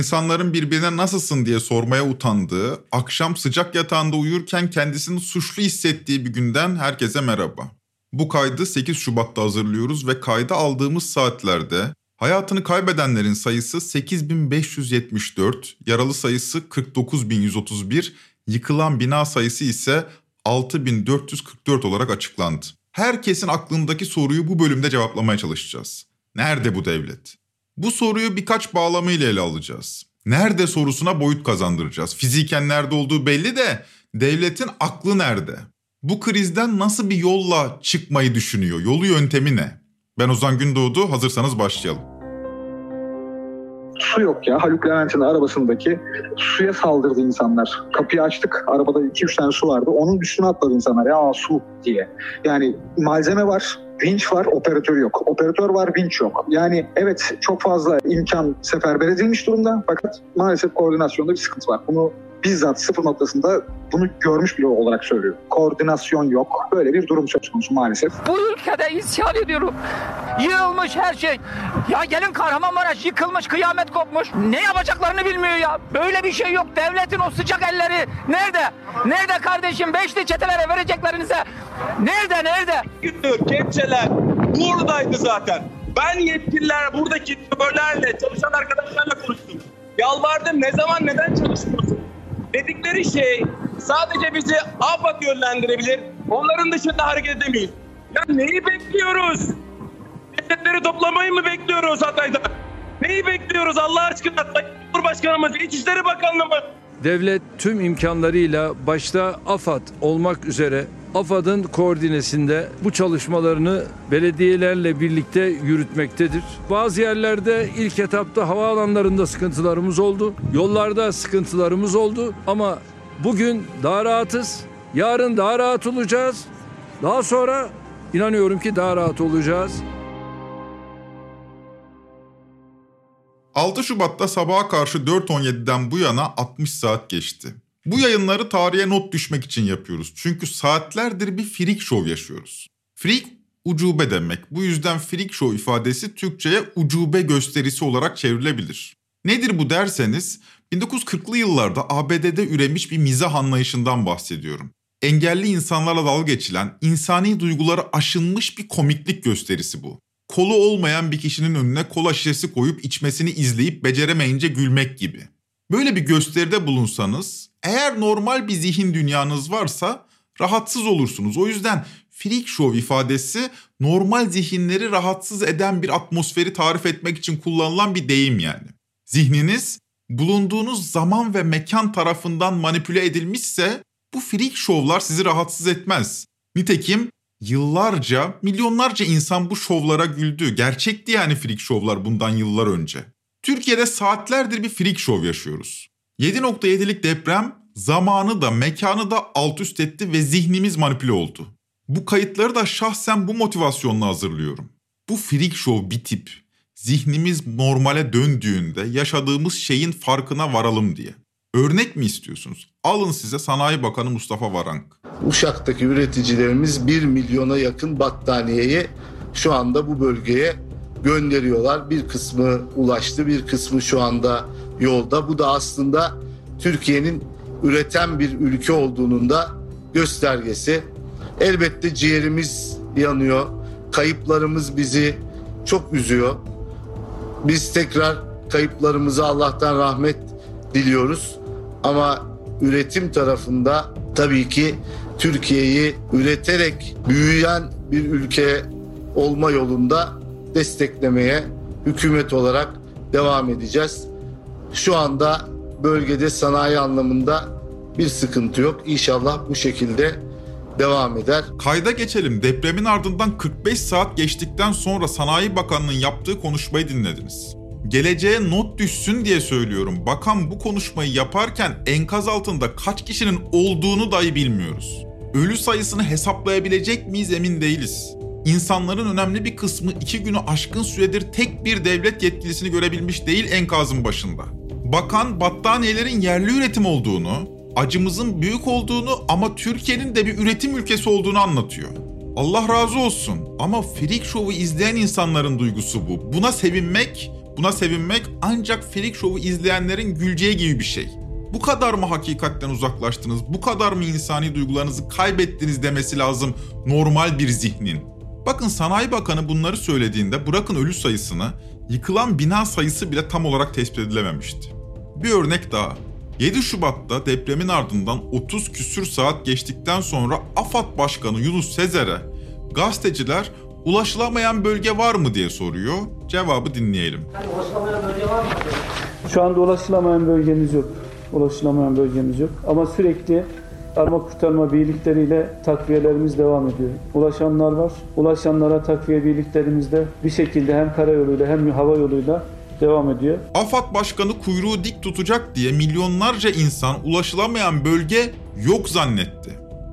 İnsanların birbirine nasılsın diye sormaya utandığı, akşam sıcak yatağında uyurken kendisini suçlu hissettiği bir günden herkese merhaba. Bu kaydı 8 Şubat'ta hazırlıyoruz ve kayda aldığımız saatlerde hayatını kaybedenlerin sayısı 8574, yaralı sayısı 49131, yıkılan bina sayısı ise 6444 olarak açıklandı. Herkesin aklındaki soruyu bu bölümde cevaplamaya çalışacağız. Nerede bu devlet? Bu soruyu birkaç bağlamıyla ele alacağız. Nerede sorusuna boyut kazandıracağız. Fiziken nerede olduğu belli de devletin aklı nerede? Bu krizden nasıl bir yolla çıkmayı düşünüyor? Yolu yöntemi ne? Ben Ozan Gündoğdu, hazırsanız başlayalım. Su yok ya. Haluk Levent'in arabasındaki suya saldırdı insanlar. Kapıyı açtık. Arabada 2-3 tane su vardı. Onun üstüne atladı insanlar. Ya su diye. Yani malzeme var. Vinç var, operatör yok. Operatör var, vinç yok. Yani evet çok fazla imkan seferber edilmiş durumda. Fakat maalesef koordinasyonda bir sıkıntı var. Bunu bizzat sıfır noktasında bunu görmüş biri olarak söylüyor. Koordinasyon yok. Böyle bir durum söz konusu maalesef. Bu ülkede isyan ediyorum. Yığılmış her şey. Ya gelin Kahramanmaraş yıkılmış, kıyamet kopmuş. Ne yapacaklarını bilmiyor ya. Böyle bir şey yok. Devletin o sıcak elleri nerede? Nerede kardeşim? Beşli çetelere vereceklerinize. Nerede, nerede? gündür kepçeler buradaydı zaten. Ben yetkililer buradaki şoförlerle çalışan arkadaşlarla konuştum. Yalvardım ne zaman neden çalışmıyorsun? Dedikleri şey sadece bizi AFAD yönlendirebilir. Onların dışında hareket edemeyiz. Ya neyi bekliyoruz? Cesetleri toplamayı mı bekliyoruz Hatay'da? Neyi bekliyoruz Allah aşkına? Cumhurbaşkanımız, İçişleri Bakanlığı mı? Devlet tüm imkanlarıyla başta AFAD olmak üzere AFAD'ın koordinesinde bu çalışmalarını belediyelerle birlikte yürütmektedir. Bazı yerlerde ilk etapta havaalanlarında sıkıntılarımız oldu. Yollarda sıkıntılarımız oldu ama bugün daha rahatız. Yarın daha rahat olacağız. Daha sonra inanıyorum ki daha rahat olacağız. 6 Şubat'ta sabaha karşı 4.17'den bu yana 60 saat geçti. Bu yayınları tarihe not düşmek için yapıyoruz. Çünkü saatlerdir bir freak show yaşıyoruz. Freak ucube demek. Bu yüzden freak show ifadesi Türkçe'ye ucube gösterisi olarak çevrilebilir. Nedir bu derseniz 1940'lı yıllarda ABD'de üremiş bir mizah anlayışından bahsediyorum. Engelli insanlarla dalga geçilen, insani duyguları aşınmış bir komiklik gösterisi bu. Kolu olmayan bir kişinin önüne kola şişesi koyup içmesini izleyip beceremeyince gülmek gibi. Böyle bir gösteride bulunsanız eğer normal bir zihin dünyanız varsa rahatsız olursunuz. O yüzden freak show ifadesi normal zihinleri rahatsız eden bir atmosferi tarif etmek için kullanılan bir deyim yani. Zihniniz bulunduğunuz zaman ve mekan tarafından manipüle edilmişse bu freak show'lar sizi rahatsız etmez. Nitekim yıllarca, milyonlarca insan bu şovlara güldü. Gerçekti yani freak show'lar bundan yıllar önce. Türkiye'de saatlerdir bir freak show yaşıyoruz. 7.7'lik deprem zamanı da mekanı da alt üst etti ve zihnimiz manipüle oldu. Bu kayıtları da şahsen bu motivasyonla hazırlıyorum. Bu freak show bitip zihnimiz normale döndüğünde yaşadığımız şeyin farkına varalım diye. Örnek mi istiyorsunuz? Alın size Sanayi Bakanı Mustafa Varank. Uşak'taki üreticilerimiz 1 milyona yakın battaniyeyi şu anda bu bölgeye gönderiyorlar. Bir kısmı ulaştı, bir kısmı şu anda yolda. Bu da aslında Türkiye'nin üreten bir ülke olduğunun da göstergesi. Elbette ciğerimiz yanıyor. Kayıplarımız bizi çok üzüyor. Biz tekrar kayıplarımıza Allah'tan rahmet diliyoruz. Ama üretim tarafında tabii ki Türkiye'yi üreterek büyüyen bir ülke olma yolunda desteklemeye hükümet olarak devam edeceğiz. Şu anda bölgede sanayi anlamında bir sıkıntı yok. İnşallah bu şekilde devam eder. Kayda geçelim. Depremin ardından 45 saat geçtikten sonra Sanayi Bakanlığı'nın yaptığı konuşmayı dinlediniz. Geleceğe not düşsün diye söylüyorum. Bakan bu konuşmayı yaparken enkaz altında kaç kişinin olduğunu dahi bilmiyoruz. Ölü sayısını hesaplayabilecek miyiz emin değiliz. İnsanların önemli bir kısmı iki günü aşkın süredir tek bir devlet yetkilisini görebilmiş değil enkazın başında. Bakan battaniyelerin yerli üretim olduğunu, acımızın büyük olduğunu ama Türkiye'nin de bir üretim ülkesi olduğunu anlatıyor. Allah razı olsun ama Freak Show'u izleyen insanların duygusu bu. Buna sevinmek, Buna sevinmek ancak Freak Show'u izleyenlerin güleceği gibi bir şey. Bu kadar mı hakikatten uzaklaştınız, bu kadar mı insani duygularınızı kaybettiniz demesi lazım normal bir zihnin. Bakın Sanayi Bakanı bunları söylediğinde bırakın ölü sayısını, yıkılan bina sayısı bile tam olarak tespit edilememişti. Bir örnek daha. 7 Şubat'ta depremin ardından 30 küsür saat geçtikten sonra AFAD Başkanı Yunus Sezer'e gazeteciler ulaşılamayan bölge var mı diye soruyor. Cevabı dinleyelim. Şu anda ulaşılamayan bölgemiz yok. Ulaşılamayan bölgemiz yok. Ama sürekli arama kurtarma birlikleriyle takviyelerimiz devam ediyor. Ulaşanlar var. Ulaşanlara takviye birliklerimiz de bir şekilde hem karayoluyla hem hava yoluyla devam ediyor. AFAD Başkanı kuyruğu dik tutacak diye milyonlarca insan ulaşılamayan bölge yok zannetti.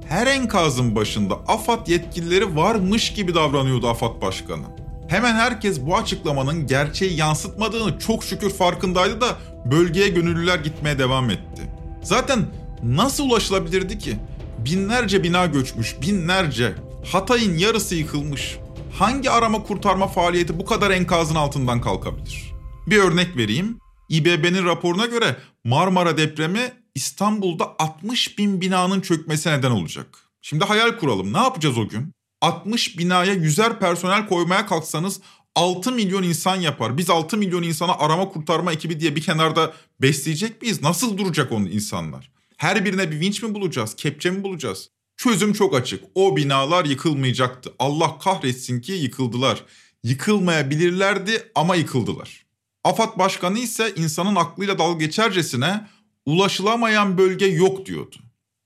Her enkazın başında AFAD yetkilileri varmış gibi davranıyordu AFAD Başkanı. Hemen herkes bu açıklamanın gerçeği yansıtmadığını çok şükür farkındaydı da bölgeye gönüllüler gitmeye devam etti. Zaten nasıl ulaşılabilirdi ki? Binlerce bina göçmüş, binlerce. Hatay'ın yarısı yıkılmış. Hangi arama kurtarma faaliyeti bu kadar enkazın altından kalkabilir? Bir örnek vereyim. İBB'nin raporuna göre Marmara depremi İstanbul'da 60 bin binanın çökmesi neden olacak. Şimdi hayal kuralım. Ne yapacağız o gün? 60 binaya yüzer personel koymaya kalksanız 6 milyon insan yapar. Biz 6 milyon insana arama kurtarma ekibi diye bir kenarda besleyecek miyiz? Nasıl duracak onun insanlar? Her birine bir vinç mi bulacağız? Kepçe mi bulacağız? Çözüm çok açık. O binalar yıkılmayacaktı. Allah kahretsin ki yıkıldılar. Yıkılmayabilirlerdi ama yıkıldılar. AFAD Başkanı ise insanın aklıyla dalga geçercesine ulaşılamayan bölge yok diyordu.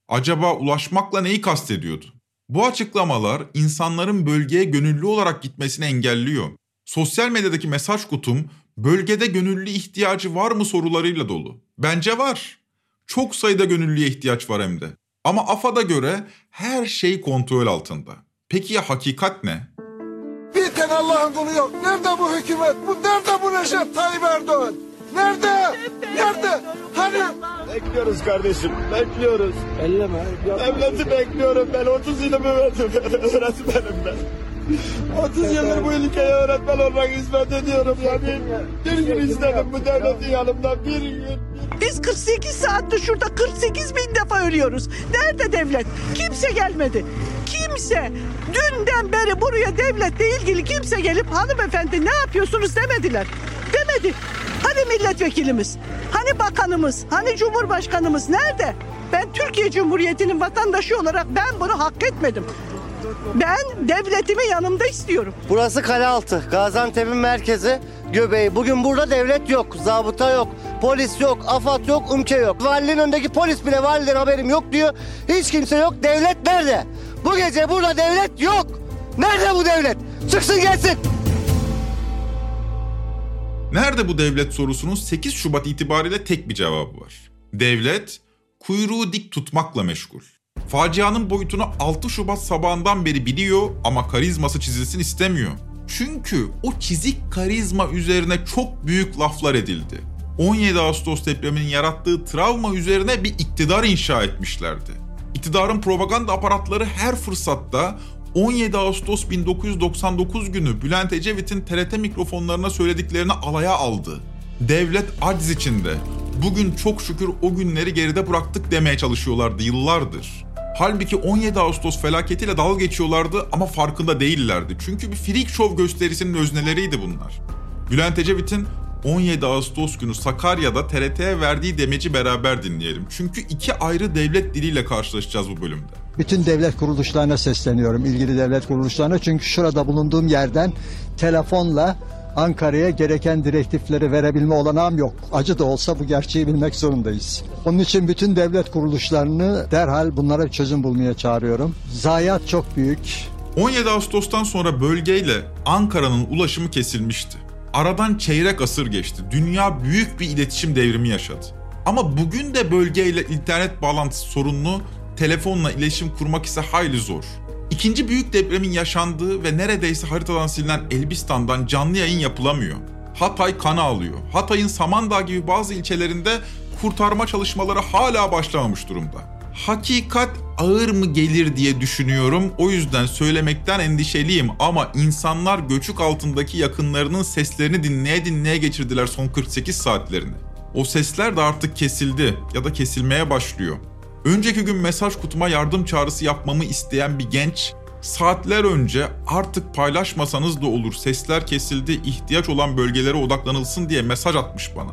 Acaba ulaşmakla neyi kastediyordu? Bu açıklamalar insanların bölgeye gönüllü olarak gitmesini engelliyor. Sosyal medyadaki mesaj kutum bölgede gönüllü ihtiyacı var mı sorularıyla dolu. Bence var. Çok sayıda gönüllüye ihtiyaç var hem de. Ama AFAD'a göre her şey kontrol altında. Peki ya hakikat ne? Bir tane Allah'ın kulu yok. Nerede bu hükümet? Bu nerede bu Recep Tayyip Erdoğan? Nerede? Nerede? Hani? Bekliyoruz kardeşim, bekliyoruz. Elleme. Devleti bekliyorum ben, 30 yılımı verdim öğretmenim ben. 30 yıldır bu ülkeye öğretmen olarak hizmet ediyorum yani. Bir gün istedim bu devletin yanımda, bir gün. Biz 48 saattir şurada 48 bin defa ölüyoruz. Nerede devlet? Kimse gelmedi. Kimse. Dünden beri buraya devletle ilgili kimse gelip hanımefendi ne yapıyorsunuz demediler. Demedi. Hani milletvekilimiz? Hani bakanımız? Hani cumhurbaşkanımız? Nerede? Ben Türkiye Cumhuriyeti'nin vatandaşı olarak ben bunu hak etmedim. Ben devletimi yanımda istiyorum. Burası Kalealtı, Gaziantep'in merkezi, göbeği. Bugün burada devlet yok, zabıta yok, polis yok, afat yok, ümke yok. Valinin önündeki polis bile validen haberim yok diyor. Hiç kimse yok. Devlet nerede? Bu gece burada devlet yok. Nerede bu devlet? Çıksın gelsin. Nerede bu devlet sorusunun 8 Şubat itibariyle tek bir cevabı var. Devlet kuyruğu dik tutmakla meşgul. Facianın boyutunu 6 Şubat sabahından beri biliyor ama karizması çizilsin istemiyor. Çünkü o çizik karizma üzerine çok büyük laflar edildi. 17 Ağustos depreminin yarattığı travma üzerine bir iktidar inşa etmişlerdi. İktidarın propaganda aparatları her fırsatta 17 Ağustos 1999 günü Bülent Ecevit'in TRT mikrofonlarına söylediklerini alaya aldı. Devlet aciz içinde. Bugün çok şükür o günleri geride bıraktık demeye çalışıyorlardı yıllardır. Halbuki 17 Ağustos felaketiyle dalga geçiyorlardı ama farkında değillerdi. Çünkü bir freak show gösterisinin özneleriydi bunlar. Bülent Ecevit'in 17 Ağustos günü Sakarya'da TRT'ye verdiği demeci beraber dinleyelim. Çünkü iki ayrı devlet diliyle karşılaşacağız bu bölümde. Bütün devlet kuruluşlarına sesleniyorum, ilgili devlet kuruluşlarına. Çünkü şurada bulunduğum yerden telefonla Ankara'ya gereken direktifleri verebilme olanağım yok. Acı da olsa bu gerçeği bilmek zorundayız. Onun için bütün devlet kuruluşlarını derhal bunlara çözüm bulmaya çağırıyorum. Zayiat çok büyük. 17 Ağustos'tan sonra bölgeyle Ankara'nın ulaşımı kesilmişti. Aradan çeyrek asır geçti. Dünya büyük bir iletişim devrimi yaşadı. Ama bugün de bölgeyle internet bağlantısı sorunlu, telefonla iletişim kurmak ise hayli zor. İkinci büyük depremin yaşandığı ve neredeyse haritadan silinen Elbistan'dan canlı yayın yapılamıyor. Hatay kana alıyor. Hatay'ın Samandağ gibi bazı ilçelerinde kurtarma çalışmaları hala başlamamış durumda. Hakikat ağır mı gelir diye düşünüyorum. O yüzden söylemekten endişeliyim ama insanlar göçük altındaki yakınlarının seslerini dinleye dinleye geçirdiler son 48 saatlerini. O sesler de artık kesildi ya da kesilmeye başlıyor. Önceki gün mesaj kutuma yardım çağrısı yapmamı isteyen bir genç saatler önce artık paylaşmasanız da olur sesler kesildi ihtiyaç olan bölgelere odaklanılsın diye mesaj atmış bana.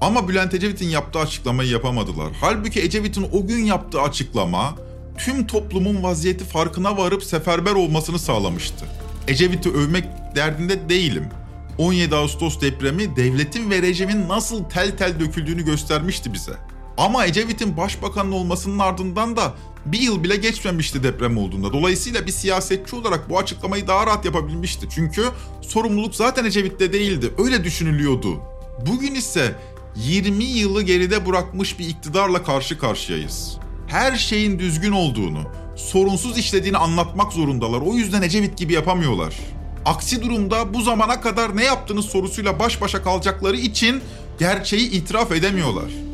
Ama Bülent Ecevit'in yaptığı açıklamayı yapamadılar. Halbuki Ecevit'in o gün yaptığı açıklama tüm toplumun vaziyeti farkına varıp seferber olmasını sağlamıştı. Ecevit'i övmek derdinde değilim. 17 Ağustos depremi devletin ve rejimin nasıl tel tel döküldüğünü göstermişti bize. Ama Ecevit'in başbakanın olmasının ardından da bir yıl bile geçmemişti deprem olduğunda. Dolayısıyla bir siyasetçi olarak bu açıklamayı daha rahat yapabilmişti. Çünkü sorumluluk zaten Ecevit'te değildi. Öyle düşünülüyordu. Bugün ise 20 yılı geride bırakmış bir iktidarla karşı karşıyayız. Her şeyin düzgün olduğunu, sorunsuz işlediğini anlatmak zorundalar. O yüzden Ecevit gibi yapamıyorlar. Aksi durumda bu zamana kadar ne yaptığınız sorusuyla baş başa kalacakları için gerçeği itiraf edemiyorlar.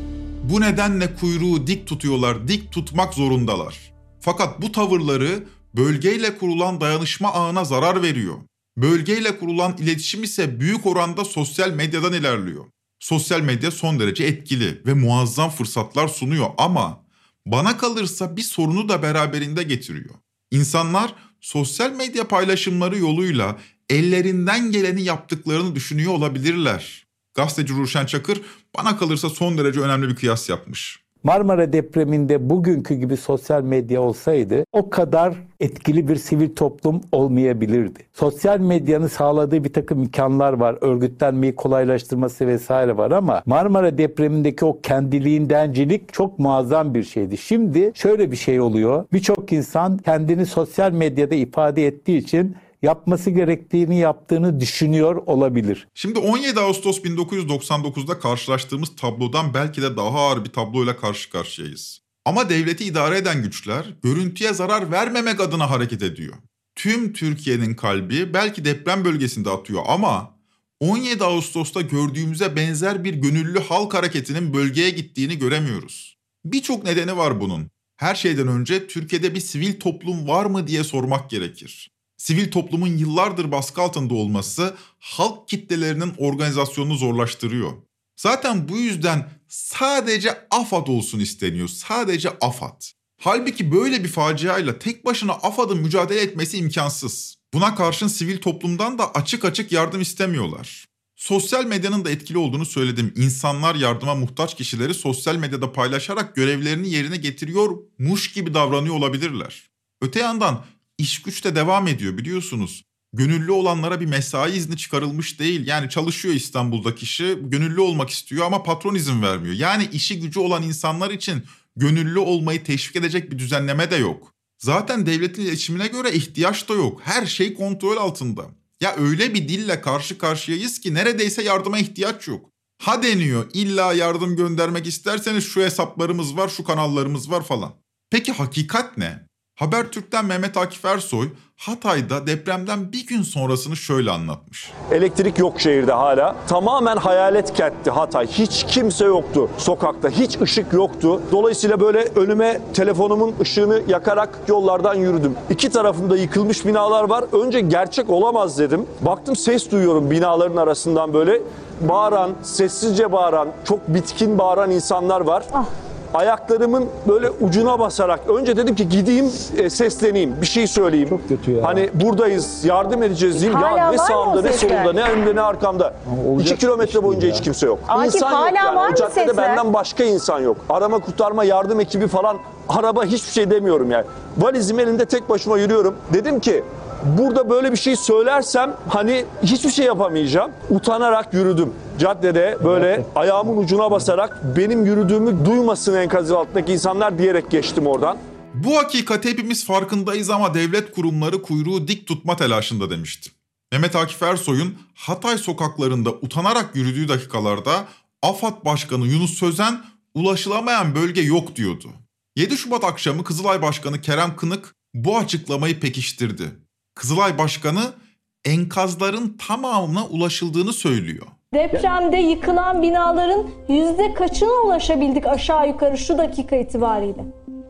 Bu nedenle kuyruğu dik tutuyorlar, dik tutmak zorundalar. Fakat bu tavırları bölgeyle kurulan dayanışma ağına zarar veriyor. Bölgeyle kurulan iletişim ise büyük oranda sosyal medyadan ilerliyor. Sosyal medya son derece etkili ve muazzam fırsatlar sunuyor ama bana kalırsa bir sorunu da beraberinde getiriyor. İnsanlar sosyal medya paylaşımları yoluyla ellerinden geleni yaptıklarını düşünüyor olabilirler. Gazeteci Ruşen Çakır bana kalırsa son derece önemli bir kıyas yapmış. Marmara depreminde bugünkü gibi sosyal medya olsaydı o kadar etkili bir sivil toplum olmayabilirdi. Sosyal medyanın sağladığı bir takım imkanlar var. Örgütlenmeyi kolaylaştırması vesaire var ama Marmara depremindeki o kendiliğindencilik çok muazzam bir şeydi. Şimdi şöyle bir şey oluyor. Birçok insan kendini sosyal medyada ifade ettiği için yapması gerektiğini yaptığını düşünüyor olabilir. Şimdi 17 Ağustos 1999'da karşılaştığımız tablodan belki de daha ağır bir tabloyla karşı karşıyayız. Ama devleti idare eden güçler görüntüye zarar vermemek adına hareket ediyor. Tüm Türkiye'nin kalbi belki deprem bölgesinde atıyor ama 17 Ağustos'ta gördüğümüze benzer bir gönüllü halk hareketinin bölgeye gittiğini göremiyoruz. Birçok nedeni var bunun. Her şeyden önce Türkiye'de bir sivil toplum var mı diye sormak gerekir sivil toplumun yıllardır baskı altında olması halk kitlelerinin organizasyonunu zorlaştırıyor. Zaten bu yüzden sadece AFAD olsun isteniyor. Sadece AFAD. Halbuki böyle bir faciayla tek başına AFAD'ın mücadele etmesi imkansız. Buna karşın sivil toplumdan da açık açık yardım istemiyorlar. Sosyal medyanın da etkili olduğunu söyledim. İnsanlar yardıma muhtaç kişileri sosyal medyada paylaşarak görevlerini yerine getiriyormuş gibi davranıyor olabilirler. Öte yandan iş güç de devam ediyor biliyorsunuz. Gönüllü olanlara bir mesai izni çıkarılmış değil. Yani çalışıyor İstanbul'da kişi, gönüllü olmak istiyor ama patron izin vermiyor. Yani işi gücü olan insanlar için gönüllü olmayı teşvik edecek bir düzenleme de yok. Zaten devletin iletişimine göre ihtiyaç da yok. Her şey kontrol altında. Ya öyle bir dille karşı karşıyayız ki neredeyse yardıma ihtiyaç yok. Ha deniyor illa yardım göndermek isterseniz şu hesaplarımız var, şu kanallarımız var falan. Peki hakikat ne? Habertürk'ten Mehmet Akif Ersoy Hatay'da depremden bir gün sonrasını şöyle anlatmış. Elektrik yok şehirde hala. Tamamen hayalet kentti Hatay. Hiç kimse yoktu sokakta. Hiç ışık yoktu. Dolayısıyla böyle önüme telefonumun ışığını yakarak yollardan yürüdüm. İki tarafımda yıkılmış binalar var. Önce gerçek olamaz dedim. Baktım ses duyuyorum binaların arasından böyle. Bağıran, sessizce bağıran, çok bitkin bağıran insanlar var. Ah ayaklarımın böyle ucuna basarak önce dedim ki gideyim e, sesleneyim bir şey söyleyeyim. Çok kötü ya. Hani buradayız yardım edeceğiz diyeyim. Hala ya ne var sağımda mı ne sesler? solumda ne önümde ne arkamda. İki kilometre boyunca hiç kimse yok. Akif, insan yok hala yani. var O mı caddede sesler? benden başka insan yok. Arama kurtarma yardım ekibi falan araba hiçbir şey demiyorum yani. Valizim elinde tek başıma yürüyorum. Dedim ki burada böyle bir şey söylersem hani hiçbir şey yapamayacağım. Utanarak yürüdüm. Caddede böyle ayağımın ucuna basarak benim yürüdüğümü duymasın enkaz altındaki insanlar diyerek geçtim oradan. Bu hakikati hepimiz farkındayız ama devlet kurumları kuyruğu dik tutma telaşında demiştim. Mehmet Akif Ersoy'un Hatay sokaklarında utanarak yürüdüğü dakikalarda AFAD Başkanı Yunus Sözen ulaşılamayan bölge yok diyordu. 7 Şubat akşamı Kızılay Başkanı Kerem Kınık bu açıklamayı pekiştirdi. Kızılay Başkanı enkazların tamamına ulaşıldığını söylüyor. Depremde yıkılan binaların yüzde kaçına ulaşabildik aşağı yukarı şu dakika itibariyle?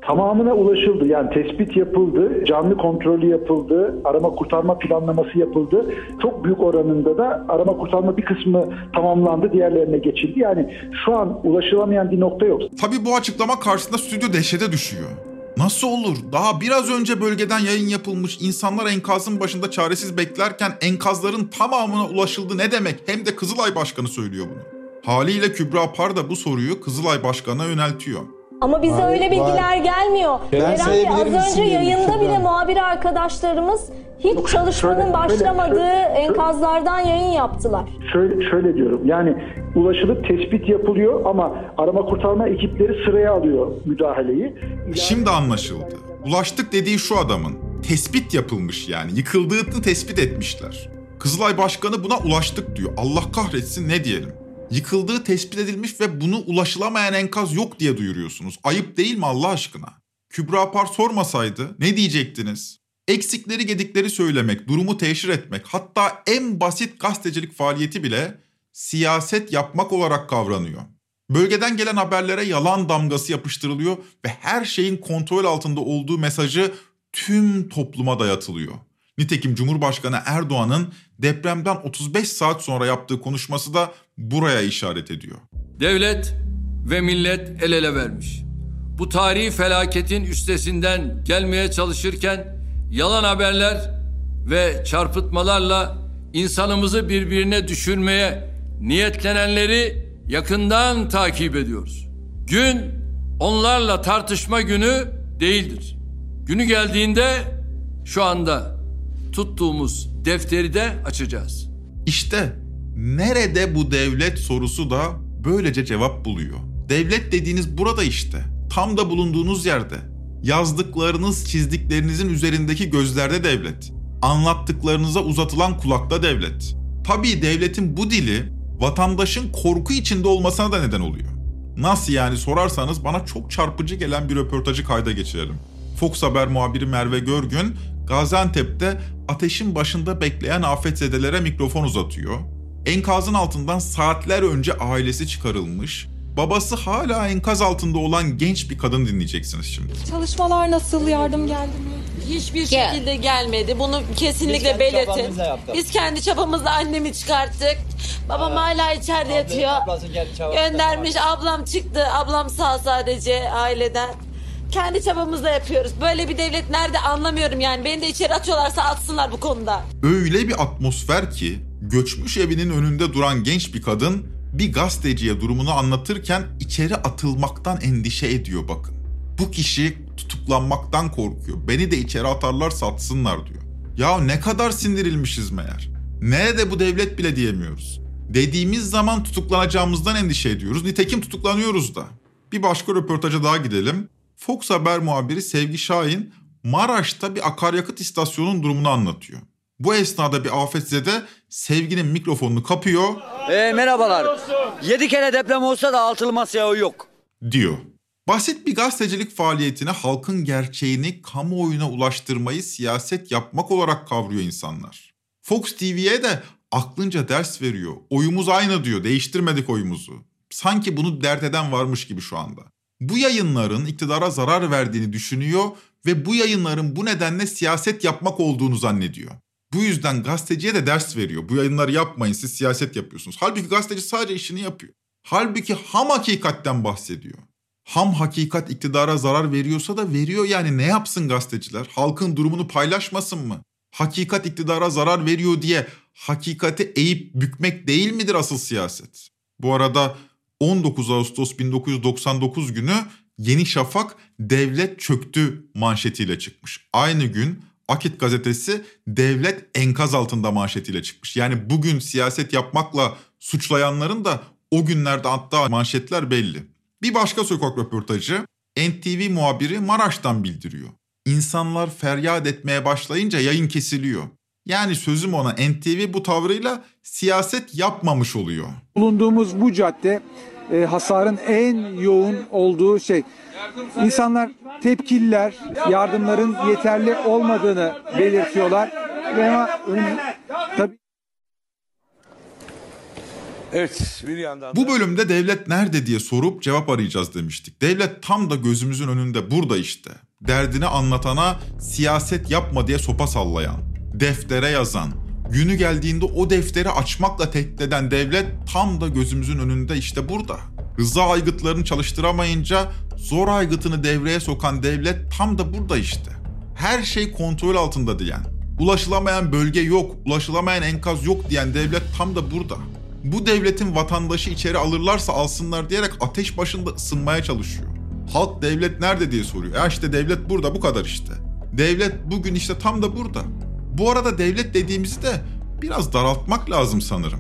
tamamına ulaşıldı. Yani tespit yapıldı, canlı kontrolü yapıldı, arama kurtarma planlaması yapıldı. Çok büyük oranında da arama kurtarma bir kısmı tamamlandı, diğerlerine geçildi. Yani şu an ulaşılamayan bir nokta yok. Tabii bu açıklama karşısında stüdyo dehşete düşüyor. Nasıl olur? Daha biraz önce bölgeden yayın yapılmış, insanlar enkazın başında çaresiz beklerken enkazların tamamına ulaşıldı ne demek? Hem de Kızılay Başkanı söylüyor bunu. Haliyle Kübra Par da bu soruyu Kızılay Başkanı'na yöneltiyor. Ama bize Hayır, öyle bilgiler var. gelmiyor. Sayabilir az önce yayında Kübra? bile muhabir arkadaşlarımız hiç çalışmanın şöyle- başlamadığı şöyle- enkazlardan yayın yaptılar. Şöyle, şöyle diyorum yani ulaşılıp tespit yapılıyor ama arama kurtarma ekipleri sıraya alıyor müdahaleyi. Şimdi anlaşıldı. Ulaştık dediği şu adamın. Tespit yapılmış yani. Yıkıldığını tespit etmişler. Kızılay Başkanı buna ulaştık diyor. Allah kahretsin ne diyelim. Yıkıldığı tespit edilmiş ve bunu ulaşılamayan enkaz yok diye duyuruyorsunuz. Ayıp değil mi Allah aşkına? Kübra Par sormasaydı ne diyecektiniz? Eksikleri gedikleri söylemek, durumu teşhir etmek, hatta en basit gazetecilik faaliyeti bile siyaset yapmak olarak kavranıyor. Bölgeden gelen haberlere yalan damgası yapıştırılıyor ve her şeyin kontrol altında olduğu mesajı tüm topluma dayatılıyor. Nitekim Cumhurbaşkanı Erdoğan'ın depremden 35 saat sonra yaptığı konuşması da buraya işaret ediyor. Devlet ve millet el ele vermiş. Bu tarihi felaketin üstesinden gelmeye çalışırken yalan haberler ve çarpıtmalarla insanımızı birbirine düşürmeye niyetlenenleri yakından takip ediyoruz. Gün onlarla tartışma günü değildir. Günü geldiğinde şu anda tuttuğumuz defteri de açacağız. İşte nerede bu devlet sorusu da böylece cevap buluyor. Devlet dediğiniz burada işte. Tam da bulunduğunuz yerde. Yazdıklarınız, çizdiklerinizin üzerindeki gözlerde devlet. Anlattıklarınıza uzatılan kulakta devlet. Tabii devletin bu dili vatandaşın korku içinde olmasına da neden oluyor. Nasıl yani sorarsanız bana çok çarpıcı gelen bir röportajı kayda geçirelim. Fox Haber muhabiri Merve Görgün, Gaziantep'te ateşin başında bekleyen afetzedelere mikrofon uzatıyor. Enkazın altından saatler önce ailesi çıkarılmış, babası hala enkaz altında olan genç bir kadın dinleyeceksiniz şimdi. Çalışmalar nasıl? Yardım geldi mi? Hiçbir şekilde gelmedi. Bunu kesinlikle kendi belirtin. çabamızla yaptık. Biz kendi çabamızla annemi çıkarttık. Babam hala içeride yatıyor. Göndermiş. Ablam çıktı. Ablam sağ sadece aileden. Kendi çabamızla yapıyoruz. Böyle bir devlet nerede anlamıyorum yani. Beni de içeri atıyorlarsa atsınlar bu konuda. Öyle bir atmosfer ki göçmüş evinin önünde duran genç bir kadın bir gazeteciye durumunu anlatırken içeri atılmaktan endişe ediyor bakın. Bu kişi tutuklanmaktan korkuyor. Beni de içeri atarlarsa atsınlar diyor. Ya ne kadar sindirilmişiz meğer. Nerede bu devlet bile diyemiyoruz. Dediğimiz zaman tutuklanacağımızdan endişe ediyoruz. Nitekim tutuklanıyoruz da. Bir başka röportaja daha gidelim. Fox Haber muhabiri Sevgi Şahin Maraş'ta bir akaryakıt istasyonunun durumunu anlatıyor. Bu esnada bir afetzede Sevgi'nin mikrofonunu kapıyor Ee, merhabalar. Yedi kere deprem olsa da altılı masaya yok. diyor. Basit bir gazetecilik faaliyetine halkın gerçeğini kamuoyuna ulaştırmayı siyaset yapmak olarak kavruyor insanlar. Fox TV'ye de aklınca ders veriyor. Oyumuz aynı diyor, değiştirmedik oyumuzu. Sanki bunu dert eden varmış gibi şu anda. Bu yayınların iktidara zarar verdiğini düşünüyor ve bu yayınların bu nedenle siyaset yapmak olduğunu zannediyor. Bu yüzden gazeteciye de ders veriyor. Bu yayınları yapmayın siz siyaset yapıyorsunuz. Halbuki gazeteci sadece işini yapıyor. Halbuki ham hakikatten bahsediyor. Ham hakikat iktidara zarar veriyorsa da veriyor yani ne yapsın gazeteciler? Halkın durumunu paylaşmasın mı? Hakikat iktidara zarar veriyor diye hakikati eğip bükmek değil midir asıl siyaset? Bu arada 19 Ağustos 1999 günü Yeni Şafak devlet çöktü manşetiyle çıkmış. Aynı gün Akit gazetesi devlet enkaz altında manşetiyle çıkmış. Yani bugün siyaset yapmakla suçlayanların da o günlerde attığı manşetler belli. Bir başka sokak röportajı NTV muhabiri Maraş'tan bildiriyor. İnsanlar feryat etmeye başlayınca yayın kesiliyor. Yani sözüm ona NTV bu tavrıyla siyaset yapmamış oluyor. Bulunduğumuz bu cadde e, hasarın en yoğun olduğu şey. İnsanlar tepkililer, yardımların yeterli olmadığını belirtiyorlar. Ve ama tabii Evet bir yandan Bu bölümde devlet nerede diye sorup cevap arayacağız demiştik. Devlet tam da gözümüzün önünde burada işte. Derdini anlatana siyaset yapma diye sopa sallayan, deftere yazan, günü geldiğinde o defteri açmakla tehdit eden devlet tam da gözümüzün önünde işte burada. Rıza aygıtlarını çalıştıramayınca zor aygıtını devreye sokan devlet tam da burada işte. Her şey kontrol altında diyen, ulaşılamayan bölge yok, ulaşılamayan enkaz yok diyen devlet tam da burada. Bu devletin vatandaşı içeri alırlarsa alsınlar diyerek ateş başında ısınmaya çalışıyor. Halk devlet nerede diye soruyor. Ya işte devlet burada bu kadar işte. Devlet bugün işte tam da burada. Bu arada devlet dediğimizde biraz daraltmak lazım sanırım.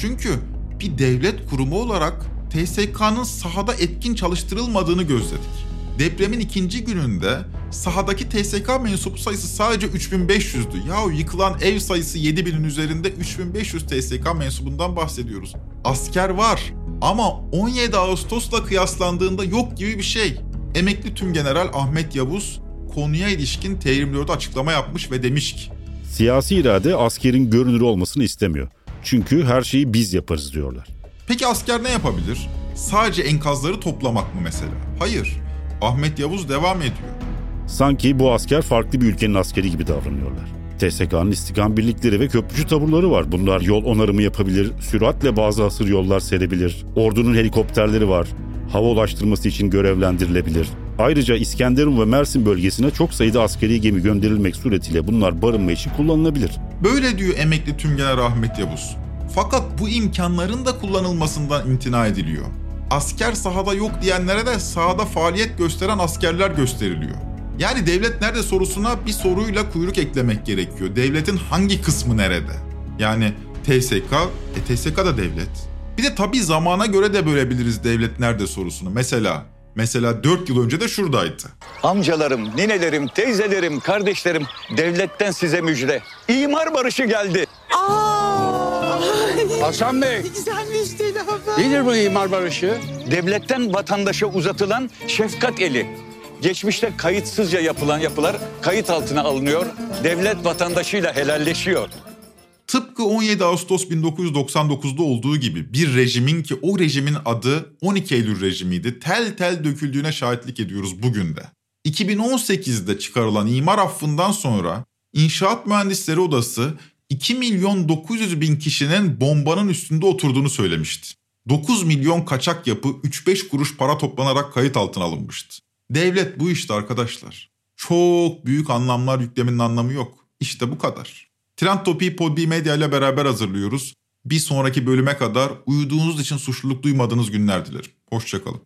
Çünkü bir devlet kurumu olarak TSK'nın sahada etkin çalıştırılmadığını gözledik. Depremin ikinci gününde sahadaki TSK mensup sayısı sadece 3500'dü. Yahu yıkılan ev sayısı 7000'in üzerinde 3500 TSK mensubundan bahsediyoruz. Asker var ama 17 Ağustos'la kıyaslandığında yok gibi bir şey. Emekli Tümgeneral Ahmet Yavuz konuya ilişkin T24'de açıklama yapmış ve demiş ki Siyasi irade askerin görünür olmasını istemiyor. Çünkü her şeyi biz yaparız diyorlar. Peki asker ne yapabilir? Sadece enkazları toplamak mı mesela? Hayır. Ahmet Yavuz devam ediyor. Sanki bu asker farklı bir ülkenin askeri gibi davranıyorlar. TSK'nın istikam birlikleri ve köprücü taburları var. Bunlar yol onarımı yapabilir, süratle bazı hasır yollar serebilir. Ordunun helikopterleri var. Hava ulaştırması için görevlendirilebilir. Ayrıca İskenderun ve Mersin bölgesine çok sayıda askeri gemi gönderilmek suretiyle bunlar barınma için kullanılabilir. Böyle diyor emekli tümgeneral Ahmet Yavuz. Fakat bu imkanların da kullanılmasından imtina ediliyor. Asker sahada yok diyenlere de sahada faaliyet gösteren askerler gösteriliyor. Yani devlet nerede sorusuna bir soruyla kuyruk eklemek gerekiyor. Devletin hangi kısmı nerede? Yani TSK, e TSK da devlet. Bir de tabii zamana göre de bölebiliriz devlet nerede sorusunu. Mesela Mesela 4 yıl önce de şuradaydı. Amcalarım, ninelerim, teyzelerim, kardeşlerim devletten size müjde. İmar barışı geldi. Hasan Bey. Güzel müjdeli haber. Nedir bu imar barışı? Devletten vatandaşa uzatılan şefkat eli. Geçmişte kayıtsızca yapılan yapılar kayıt altına alınıyor. Devlet vatandaşıyla helalleşiyor. Tıpkı 17 Ağustos 1999'da olduğu gibi bir rejimin ki o rejimin adı 12 Eylül rejimiydi tel tel döküldüğüne şahitlik ediyoruz bugün de. 2018'de çıkarılan imar affından sonra İnşaat Mühendisleri Odası 2 milyon 900 bin kişinin bombanın üstünde oturduğunu söylemişti. 9 milyon kaçak yapı 3-5 kuruş para toplanarak kayıt altına alınmıştı. Devlet bu işte arkadaşlar. Çok büyük anlamlar yüklemenin anlamı yok. İşte bu kadar. Trend Topi'yi Podbi Medya ile beraber hazırlıyoruz. Bir sonraki bölüme kadar uyuduğunuz için suçluluk duymadığınız günler dilerim. Hoşçakalın.